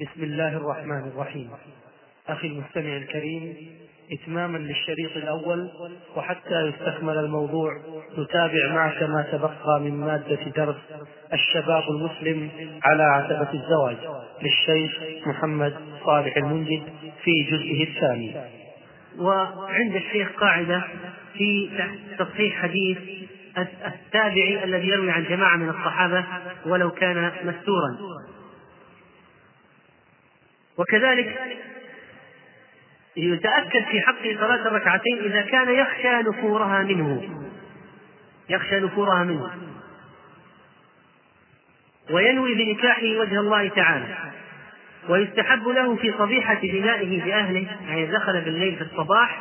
بسم الله الرحمن الرحيم. أخي المستمع الكريم إتماما للشريط الأول وحتى يستكمل الموضوع نتابع معك ما تبقى من مادة درس الشباب المسلم على عتبة الزواج للشيخ محمد صالح المنجد في جزئه الثاني. وعند الشيخ قاعدة في تصحيح حديث التابعي الذي يروي عن جماعة من الصحابة ولو كان مستورا. وكذلك يتأكد في حقه صلاة الركعتين إذا كان يخشى نفورها منه. يخشى نفورها منه. وينوي بنكاحه وجه الله تعالى. ويستحب له في صبيحة بنائه بأهله يعني دخل بالليل في الصباح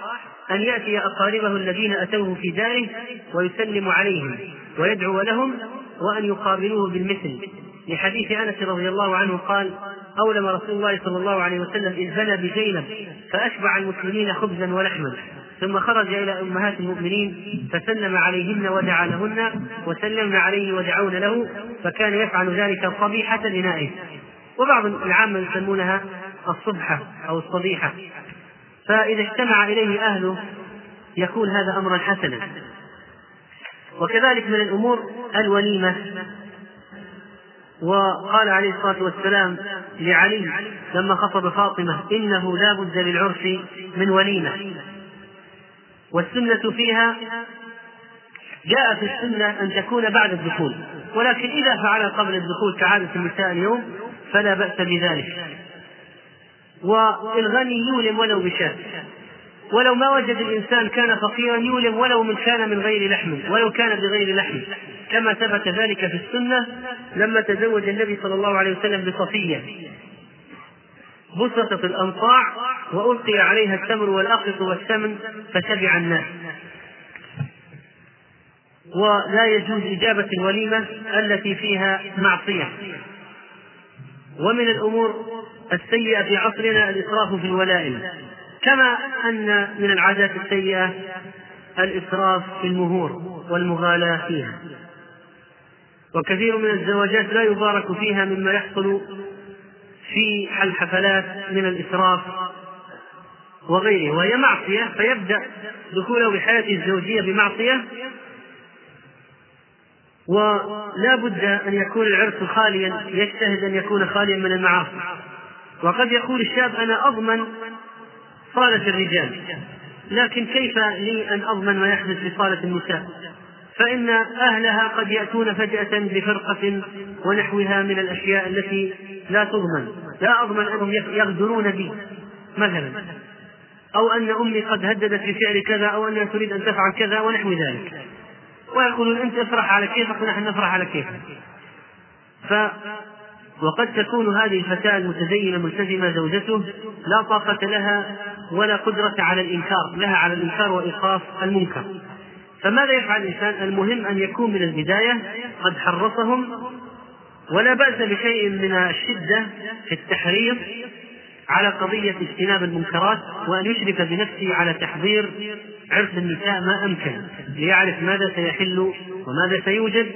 أن يأتي أقاربه الذين أتوه في داره ويسلم عليهم ويدعو لهم وأن يقابلوه بالمثل. لحديث أنس رضي الله عنه قال أولم رسول الله صلى الله عليه وسلم إذ بنى بزينب فأشبع المسلمين خبزا ولحما ثم خرج إلى أمهات المؤمنين فسلم عليهن ودعا لهن وسلمن عليه ودعون له فكان يفعل ذلك صبيحة بنائه وبعض العامة يسمونها الصبحة أو الصبيحة. فإذا اجتمع إليه أهله يكون هذا أمرا حسنا. وكذلك من الأمور الوليمة. وقال عليه الصلاة والسلام لعلي لما خطب فاطمة إنه لا بد للعرس من وليمة. والسنة فيها جاء في السنة أن تكون بعد الدخول ولكن إذا فعل قبل الدخول كعادة النساء اليوم فلا بأس بذلك. والغني يولم ولو بشاة. ولو ما وجد الإنسان كان فقيرا يولم ولو من كان من غير لحم ولو كان بغير لحم. كما ثبت ذلك في السنة لما تزوج النبي صلى الله عليه وسلم بصفية. بسطت الأنصاع وألقي عليها التمر والأقط والسمن فتبع الناس. ولا يجوز إجابة الوليمة التي فيها معصية. ومن الأمور السيئة في عصرنا الإسراف في الولائم. كما أن من العادات السيئة الإسراف في المهور والمغالاة فيها. وكثير من الزواجات لا يبارك فيها مما يحصل في الحفلات من الإسراف وغيره. وهي معصية فيبدأ دخوله بحياته الزوجية بمعصية. ولا بد أن يكون العرس خاليا يجتهد أن يكون خاليا من المعاصي. وقد يقول الشاب أنا أضمن صالة الرجال. لكن كيف لي أن أضمن ما يحدث في صالة النساء فإن أهلها قد يأتون فجأة بفرقة ونحوها من الأشياء التي لا تضمن. لا أضمن أنهم يغدرون بي مثلا. أو أن أمي قد هددت بفعل كذا أو أنها تريد أن تفعل كذا ونحو ذلك. ويقولون أنت افرح على كيفك ونحن نفرح على كيفك. وقد تكون هذه الفتاة المتدينة الملتزمة زوجته لا طاقة لها ولا قدرة على الإنكار لها على الإنكار وإيقاف المنكر. فماذا يفعل الإنسان؟ المهم أن يكون من البداية قد حرصهم ولا بأس بشيء من الشدة في التحريض على قضية اجتناب المنكرات وأن يشرف بنفسه على تحضير عرس النساء ما أمكن ليعرف ماذا سيحل وماذا سيوجد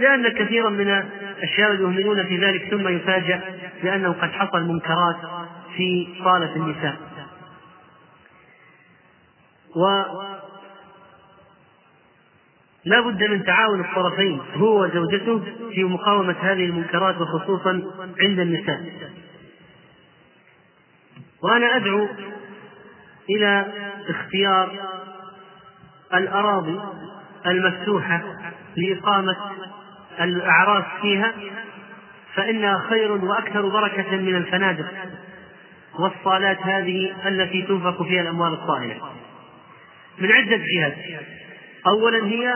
لأن كثيرا من الشباب يهملون في ذلك ثم يفاجأ بأنه قد حصل منكرات في صالة النساء. و لا بد من تعاون الطرفين هو وزوجته في مقاومة هذه المنكرات وخصوصا عند النساء. وأنا أدعو إلى اختيار الأراضي المفتوحة لإقامة الأعراس فيها فإنها خير وأكثر بركة من الفنادق والصالات هذه التي تنفق فيها الأموال الطائلة من عدة جهات. أولا هي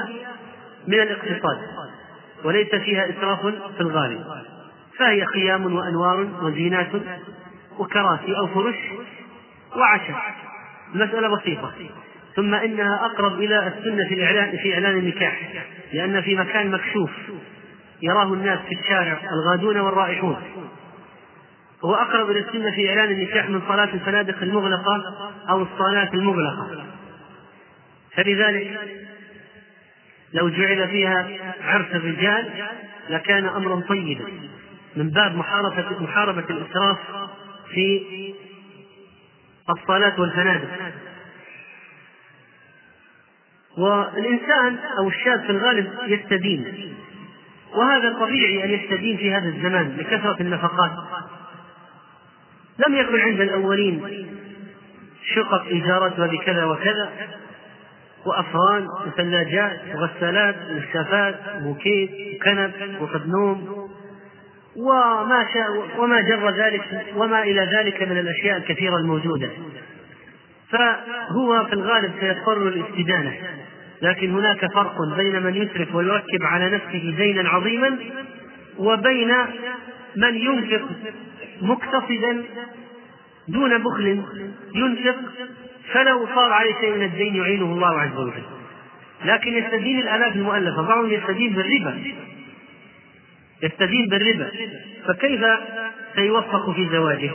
من الاقتصاد وليس فيها إسراف في الغالب. فهي قيام وأنوار وزينات وكراسي أو فرش وعشاء. مسألة بسيطة. ثم إنها أقرب إلى السنة في الإعلان في إعلان النكاح لأن في مكان مكشوف. يراه الناس في الشارع الغادون والرائحون. هو أقرب إلى السنة في إعلان النكاح من صلاة الفنادق المغلقة أو الصالات المغلقة. فلذلك لو جعل فيها عرس الرجال لكان أمرا طيبا من باب محاربة محاربة الإسراف في الصلاة والفنادق. والإنسان أو الشاب في الغالب يستدين. وهذا طبيعي أن يستدين في هذا الزمان لكثرة النفقات. لم يكن عند الأولين شقق إيجاراتها بكذا وكذا وأفران وثلاجات وغسالات وشافات وكيت وكنب وقد نوم وما شاء وما جر ذلك وما إلى ذلك من الأشياء الكثيرة الموجودة. فهو في الغالب سيضطر للاستدانة. لكن هناك فرق بين من يسرف ويركب على نفسه دينا عظيما وبين من ينفق مقتصدا دون بخل ينفق فلو صار عليه شيء من الدين يعينه الله عز وجل. لكن يستدين الألاف المؤلفة بعضهم يستدين بالربا. يستدين بالربا. فكيف سيوفق في زواجه؟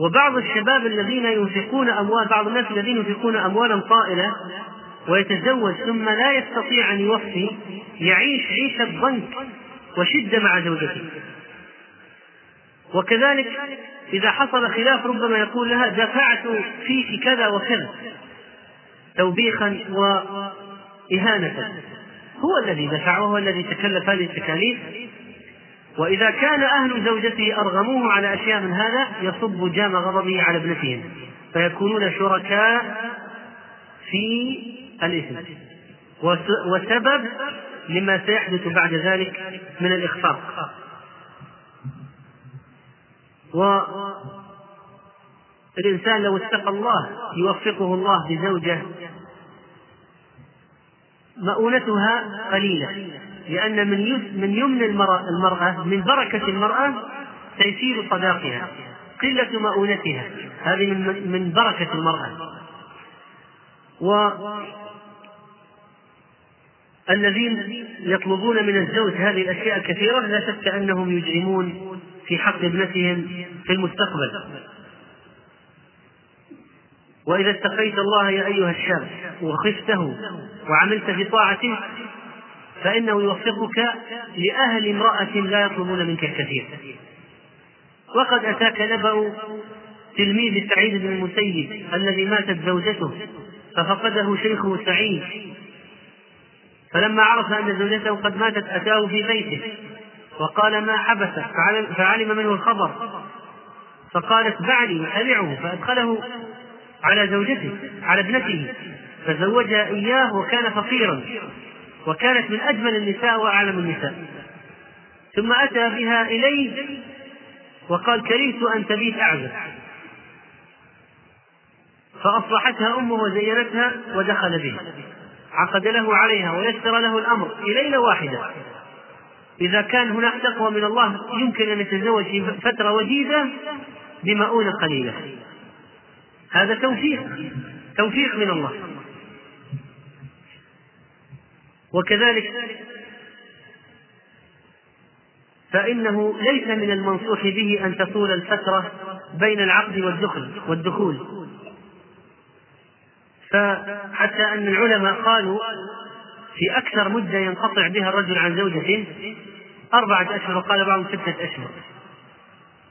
وبعض الشباب الذين ينفقون أموال بعض الناس الذين ينفقون أموالا طائلة ويتزوج ثم لا يستطيع أن يوفي يعيش عيشة ضنك وشدة مع زوجته. وكذلك إذا حصل خلاف ربما يقول لها دفعت فيك كذا وكذا توبيخا وإهانة. هو الذي دفع وهو الذي تكلف هذه التكاليف. وإذا كان أهل زوجته أرغموه على أشياء من هذا يصب جام غضبه على ابنتهم فيكونون شركاء في الإثم. وسبب لما سيحدث بعد ذلك من الإخفاق. والإنسان لو اتقى الله يوفقه الله بزوجة مؤونتها قليلة. لأن من من يمن المرأة, من بركة المرأة تيسير صداقها قلة مؤونتها. هذه من من بركة المرأة. و الذين يطلبون من الزوج هذه الأشياء الكثيرة لا شك أنهم يجرمون في حق ابنتهم في المستقبل. وإذا اتقيت الله يا أيها الشاب وخفته وعملت في طاعته فإنه يوفقك لأهل امرأة لا يطلبون منك الكثير. وقد أتاك نبأ تلميذ سعيد بن المسيب الذي ماتت زوجته ففقده شيخه سعيد. فلما عرف أن زوجته قد ماتت أتاه في بيته. وقال ما حبسه فعلم منه الخبر. فقال اتبعني وتبعه فأدخله على زوجته على ابنته فزوجها إياه وكان فقيرا. وكانت من أجمل النساء وأعلم النساء. ثم أتى بها إليه وقال كرهت أن تبيت أعزب. فأصلحتها أمه وزينتها ودخل بها عقد له عليها ويسر له الأمر في ليلة واحدة. إذا كان هناك تقوى من الله يمكن أن يتزوج في فترة وجيزة بمؤونة قليلة. هذا توفيق توفيق من الله. وكذلك فإنه ليس من المنصوح به أن تطول الفترة بين العقد والدخل والدخول. فحتى أن العلماء قالوا في أكثر مدة ينقطع بها الرجل عن زوجته أربعة أشهر وقال بعضهم ستة أشهر.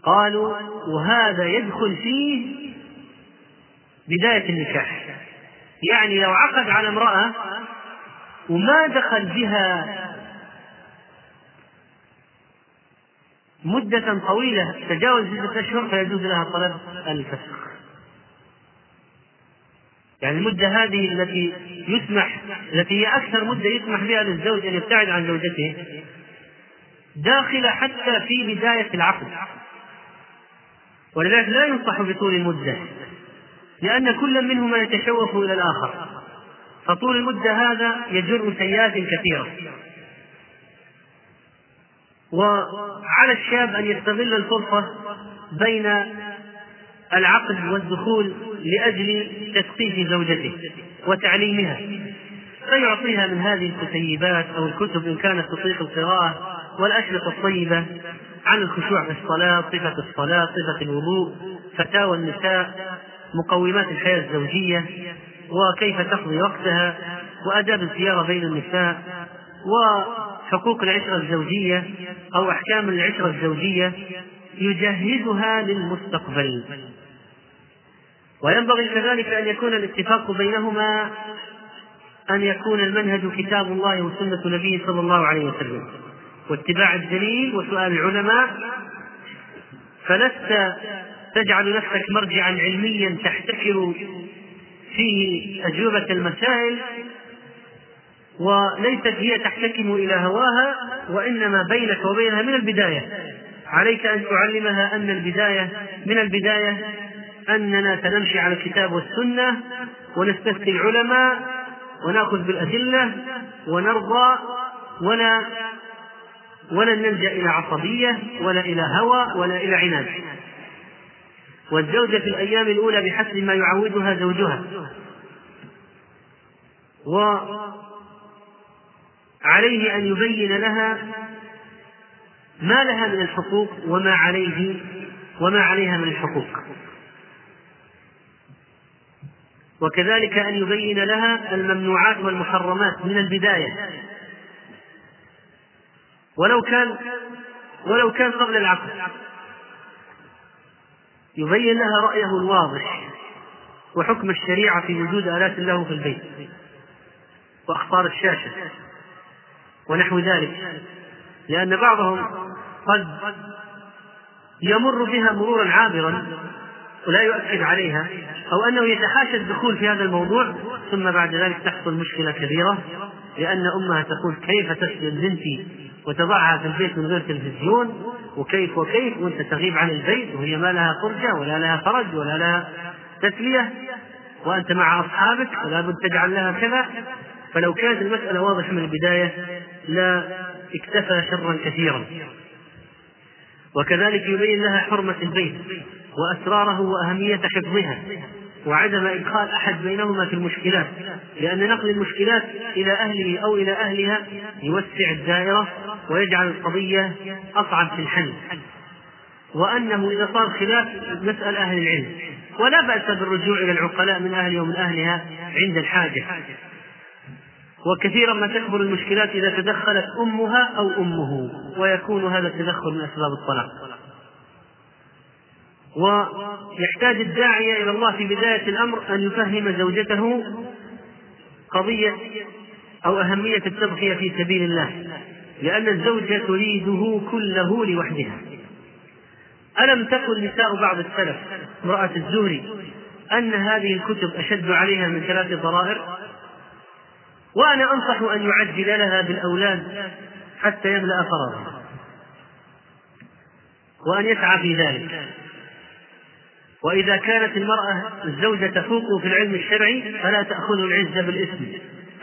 قالوا وهذا يدخل فيه بداية النكاح. يعني لو عقد على امرأة وما دخل بها مدة طويلة تجاوز ستة أشهر فيجوز لها طلب الفسخ. يعني المدة هذه التي يسمح التي هي أكثر مدة يسمح بها للزوج أن يبتعد عن زوجته داخلة حتى في بداية العقد. ولذلك لا ينصح بطول المدة لأن كل منهما يتشوف إلى الآخر. فطول المدة هذا يجر سيئات كثيرة. وعلى الشاب أن يستغل الفرصة بين العقد والدخول لأجل تثقيف زوجته وتعليمها. فيعطيها من هذه الكتيبات أو الكتب إن كانت تطيق القراءة والأشرطة الطيبة عن الخشوع في الصلاة صفة الصلاة صفة الوضوء فتاوى النساء مقومات الحياة الزوجية. وكيف تقضي وقتها وآداب الزيارة بين النساء حقوق العشرة الزوجية أو أحكام العشرة الزوجية يجهزها للمستقبل. وينبغي كذلك أن يكون الاتفاق بينهما أن يكون المنهج كتاب الله وسنة نبيه صلى الله عليه وسلم. واتباع الدليل وسؤال العلماء فلست تجعل نفسك مرجعا علميا تحتكر فيه أجوبة المسائل وليست هي تحتكم إلى هواها وإنما بينك وبينها من البداية. عليك أن تعلمها أن البداية من البداية أننا سنمشي على الكتاب والسنة ونستفتي العلماء ونأخذ بالأدلة ونرضى ولا ولن نلجأ إلى عصبية ولا إلى هوى ولا إلى عناد. والزوجة في الأيام الأولى بحسب ما يعودها زوجها. وعليه أن يبين لها ما لها من الحقوق وما عليه وما عليها من الحقوق. وكذلك أن يبين لها الممنوعات والمحرمات من البداية. ولو كان ولو كان قبل العقد يبين لها رأيه الواضح وحكم الشريعة في وجود آلات له في البيت وأخطار الشاشة ونحو ذلك لأن بعضهم قد يمر بها مرورا عابرا ولا يؤكد عليها أو أنه يتحاشى الدخول في هذا الموضوع ثم بعد ذلك تحصل مشكلة كبيرة لأن أمها تقول كيف تسجد بنتي؟ وتضعها في البيت من غير تلفزيون وكيف وكيف وانت تغيب عن البيت وهي ما لها فرجة ولا لها فرج ولا لها تسلية وأنت مع أصحابك ولا بد تجعل لها كذا. فلو كانت المسألة واضحة من البداية لا اكتفى شرا كثيرا. وكذلك يبين لها حرمة البيت وأسراره وأهمية حفظها وعدم إدخال أحد بينهما في المشكلات لأن نقل المشكلات إلى أهله أو إلى أهلها يوسع الدائرة ويجعل القضية أصعب في الحل. وأنه إذا صار خلاف نسأل أهل العلم. ولا بأس بالرجوع إلى العقلاء من أهله ومن أهلها عند الحاجة. وكثيرا ما تكبر المشكلات إذا تدخلت أمها أو أمه ويكون هذا التدخل من أسباب الطلاق. ويحتاج الداعية إلى الله في بداية الأمر أن يفهم زوجته قضية أو أهمية التضحية في سبيل الله. لأن الزوجة تريده كله لوحدها. ألم تقل نساء بعض السلف امرأة الزهري أن هذه الكتب أشد عليها من ثلاث ضرائر؟ وأنا أنصح أن يعجل لها بالأولاد حتى يملأ فرضها وأن يسعى في ذلك. وإذا كانت المرأة الزوجة تفوق في العلم الشرعي فلا تأخذ العزة بالإثم.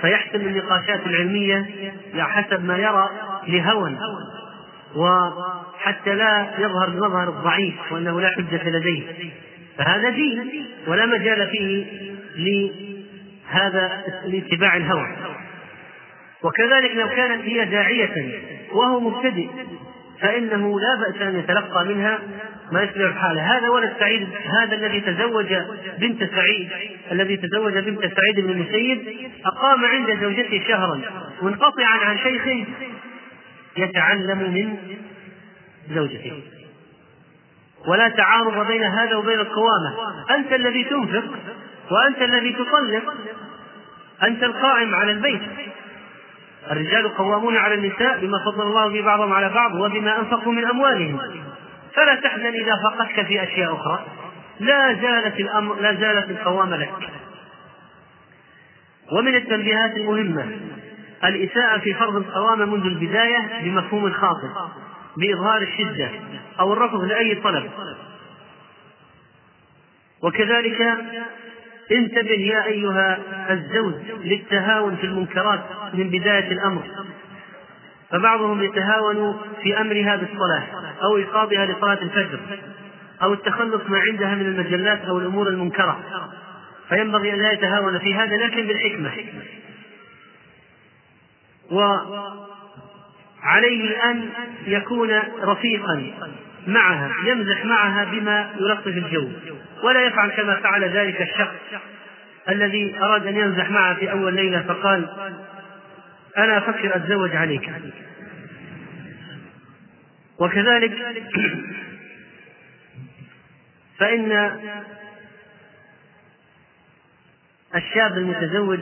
فيحسم النقاشات العلمية حسب ما يرى لهوى وحتى لا يظهر بمظهر الضعيف وأنه لا حجة لديه. فهذا دين ولا مجال فيه لهذا لاتباع الهوى. وكذلك لو كانت هي داعية وهو مبتدئ فإنه لا بأس أن يتلقى منها ما يصلح حاله. هذا ولد سعيد هذا الذي تزوج بنت سعيد الذي تزوج بنت سعيد بن المسيب أقام عند زوجته شهرا منقطعا عن شيخ يتعلم من زوجته. ولا تعارض بين هذا وبين القوامة. أنت الذي تنفق وأنت الذي تطلق. أنت القائم على البيت. الرجال قوامون على النساء بما فضل الله به بعضهم على بعض وبما أنفقوا من أموالهم. فلا تحزن إذا فقدت في أشياء أخرى. لا زالت الأمر لا زالت القوامة لك. ومن التنبيهات المهمة الإساءة في فرض القوامة منذ البداية بمفهوم خاطئ بإظهار الشدة أو الرفض لأي طلب. وكذلك انتبه يا أيها الزوج للتهاون في المنكرات من بداية الأمر. فبعضهم يتهاون في أمرها بالصلاة أو إيقاظها لصلاة الفجر أو التخلص ما عندها من المجلات أو الأمور المنكرة. فينبغي أن لا يتهاون في هذا لكن بالحكمة. وعليه أن يكون رفيقا معها يمزح معها بما يلطف الجو ولا يفعل كما فعل ذلك الشخص الذي أراد أن يمزح معها في أول ليلة فقال أنا أفكر أتزوج عليك. وكذلك فإن الشاب المتزوج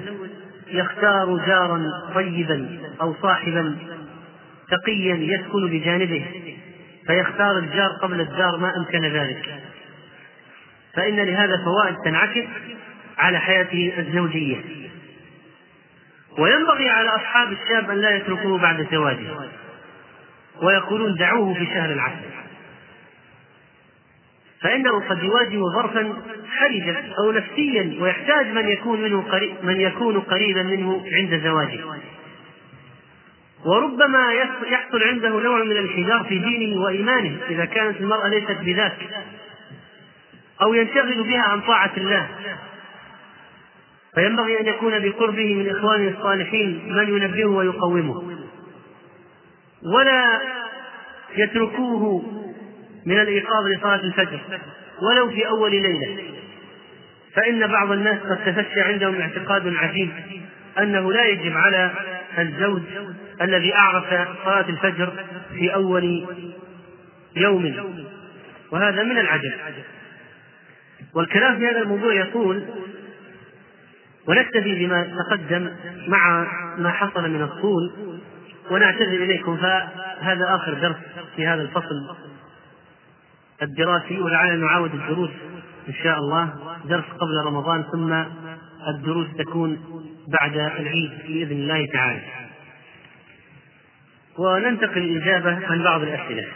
يختار جارا طيبا أو صاحبا تقيا يسكن بجانبه فيختار الجار قبل الدار ما أمكن ذلك. فإن لهذا فوائد تنعكس على حياته الزوجية. وينبغي على أصحاب الشاب أن لا يتركوه بعد زواجه ويقولون دعوه في شهر العسل. فإنه قد يواجه ظرفا حرجا أو نفسيا ويحتاج من يكون منه قريب من يكون قريبا منه عند زواجه. وربما يحصل عنده نوع من الانحدار في دينه وإيمانه إذا كانت المرأة ليست بذاك أو ينشغل بها عن طاعة الله. فينبغي أن يكون بقربه من إخوانه الصالحين من ينبهه ويقومه. ولا يتركوه من الإيقاظ لصلاة الفجر ولو في أول ليلة. فإن بعض الناس قد تفشى عندهم اعتقاد عجيب أنه لا يجب على الزوج الذي أعرف صلاة الفجر في أول يوم. وهذا من العجب. والكلام في هذا الموضوع يطول ونكتفي بما تقدم مع ما حصل من الطول ونعتذر إليكم فهذا آخر درس في هذا الفصل. الدراسي ولعلنا نعاود الدروس إن شاء الله درس قبل رمضان ثم الدروس تكون بعد العيد بإذن الله تعالى. وننتقل الإجابة عن بعض الأسئلة.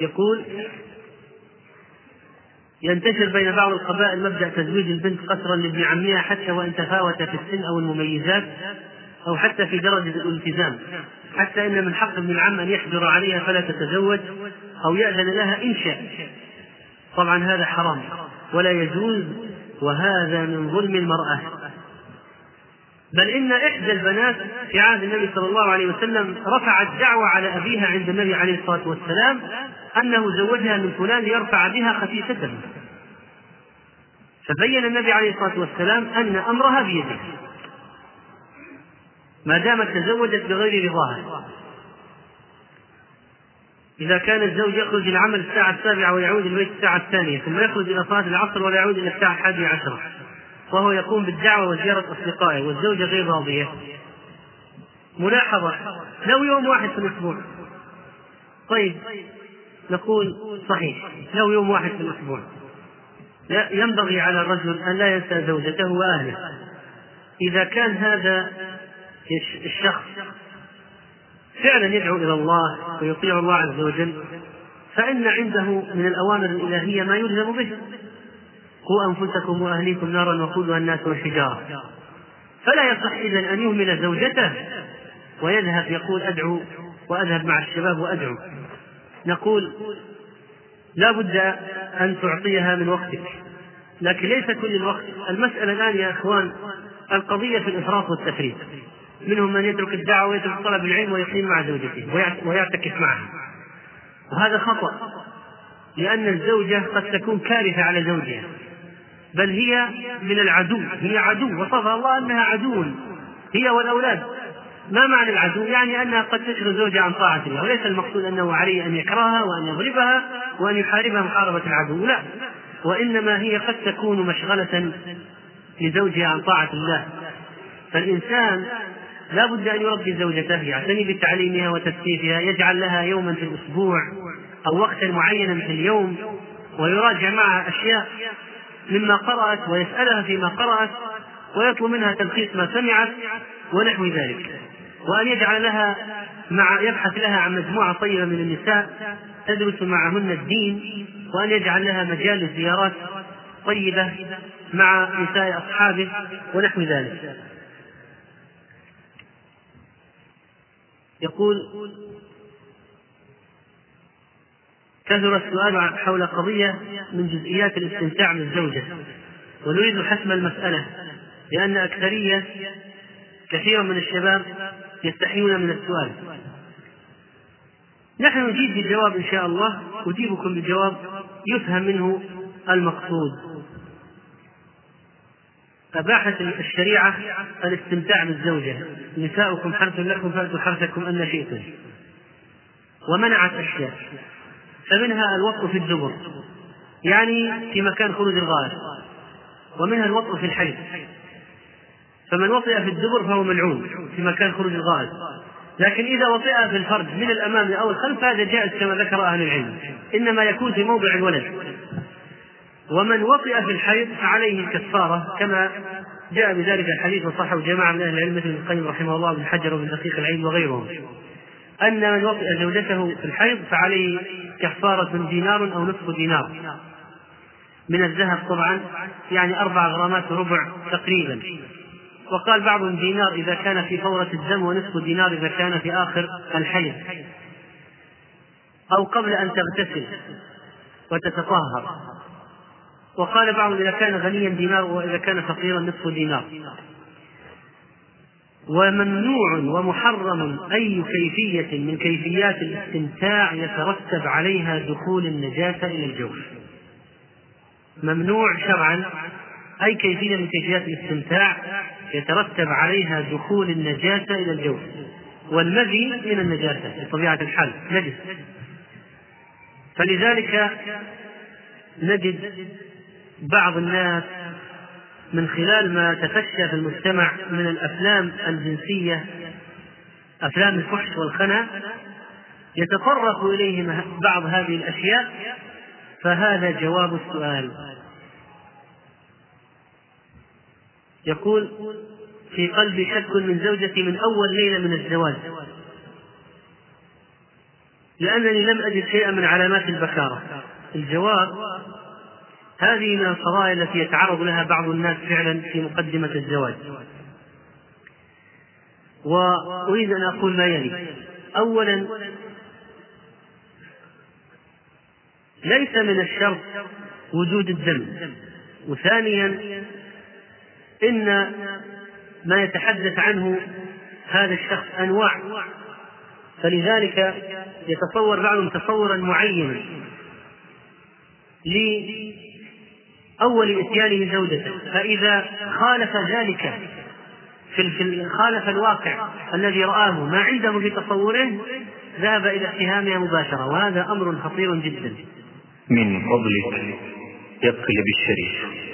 يقول ينتشر بين بعض القبائل مبدأ تزويج البنت قسرا لابن عمها حتى وإن تفاوت في السن أو المميزات أو حتى في درجة الالتزام. حتى إن من حق ابن العم أن يحجر عليها فلا تتزوج أو يأذن لها إن شاء. طبعا هذا حرام. ولا يجوز وهذا من ظلم المرأة. بل إن إحدى البنات في عهد النبي صلى الله عليه وسلم رفعت دعوة على أبيها عند النبي عليه الصلاة والسلام أنه زوجها من فلان ليرفع بها خفيفته فبين النبي عليه الصلاة والسلام أن أمرها بيده. ما دامت تزوجت بغير رضاها. إذا كان الزوج يخرج العمل الساعة السابعة ويعود البيت الساعة الثانية ثم يخرج إلى صلاة العصر ولا يعود إلى الساعة الحادية عشرة وهو يقوم بالدعوة وزيارة أصدقائه والزوجة غير راضية. ملاحظة لو يوم واحد في الأسبوع. طيب نقول صحيح لو يوم واحد في الأسبوع. ينبغي على الرجل أن لا ينسى زوجته وأهله. إذا كان هذا الشخص فعلا يدعو إلى الله ويطيع الله عز وجل فإن عنده من الأوامر الإلهية ما يلزم به. قوا أنفسكم وأهليكم نارا وقودها الناس والحجارة. فلا يصح إذا أن يهمل زوجته ويذهب يقول أدعو وأذهب مع الشباب وأدعو. نقول لا بد أن تعطيها من وقتك لكن ليس كل الوقت. المسألة الآن يا إخوان القضية في الإفراط والتفريط. منهم من يترك الدعوة ويترك طلب العلم ويقيم مع زوجته ويعتكف معها وهذا خطأ لأن الزوجة قد تكون كارثة على زوجها بل هي من العدو هي عدو وصفها الله أنها عدو هي والأولاد. ما معنى العدو؟ يعني أنها قد تشغل زوجها عن طاعة الله وليس المقصود أنه عليه أن يكرهها وأن يضربها وأن يحاربها محاربة العدو لا. وإنما هي قد تكون مشغلة لزوجها عن طاعة الله. فالإنسان لا بد أن يربي زوجته يعتني بتعليمها وتثقيفها يجعل لها يوما في الأسبوع أو وقتا معينا في اليوم ويراجع معها أشياء مما قرأت ويسألها فيما قرأت ويطلب منها تلخيص ما سمعت ونحو ذلك. وأن يجعل لها مع يبحث لها عن مجموعة طيبة من النساء تدرس معهن الدين وأن يجعل لها مجال للزيارات طيبة مع نساء أصحابه ونحو ذلك. يقول كثر السؤال حول قضية من جزئيات الاستمتاع بالزوجة ونريد حسم المسألة لأن أكثرية كثيرا من الشباب يستحيون من السؤال. نحن نجيب بالجواب إن شاء الله أجيبكم بجواب يفهم منه المقصود. أباحت الشريعة الاستمتاع بالزوجة. نساؤكم حرث لكم فأتوا حرثكم أن شئتم. ومنعت أشياء. فمنها الوطء في الدبر. يعني في مكان خروج الغائط ومنها الوطء في الحيض. فمن وطئ في الدبر فهو ملعون في مكان خروج الغائط لكن إذا وطئ في الفرج من الأمام أو الخلف هذا جائز كما ذكر أهل العلم. إنما يكون في موضع الولد. ومن وطئ في الحيض فعليه الكفارة كما جاء بذلك الحديث وصحه جماعة من أهل العلم مثل ابن القيم رحمه الله بن حجر وابن دقيق العيد وغيرهم. أن من وطئ زوجته في الحيض فعليه كفارة دينار أو نصف دينار. من الذهب طبعا يعني أربع غرامات وربع تقريبا. وقال بعضهم دينار إذا كان في فورة الدم ونصف دينار إذا كان في آخر الحيض. أو قبل أن تغتسل وتتطهر. وقال بعضهم إذا كان غنيا دينار وإذا كان فقيرا نصف دينار. وممنوع ومحرم أي كيفية من كيفيات الاستمتاع يترتب عليها دخول النجاسة إلى الجوف. ممنوع شرعا أي كيفية من كيفيات الاستمتاع يترتب عليها دخول النجاسة إلى الجوف. والمذي من النجاسة بطبيعة الحال. نجس فلذلك نجد بعض الناس من خلال ما تفشى في المجتمع من الأفلام الجنسية أفلام الفحش والخنا يتطرق اليه بعض هذه الأشياء فهذا جواب السؤال. يقول في قلبي شك من زوجتي من أول ليلة من الزواج لأنني لم أجد شيئا من علامات البكارة. الجواب هذه من القضايا التي يتعرض لها بعض الناس فعلا في مقدمة الزواج. وأريد أن أقول ما يلي. أولا ليس من الشرط وجود الدم. وثانيا إن ما يتحدث عنه هذا الشخص أنواع. فلذلك يتصور بعضهم تصورا معينا. أول إتيانه زوجته فإذا خالف ذلك في خالف الواقع الذي رآه ما عنده في تصوره ذهب إلى اتهامها مباشرة وهذا أمر خطير جدا. من فضلك اقلب الشريف.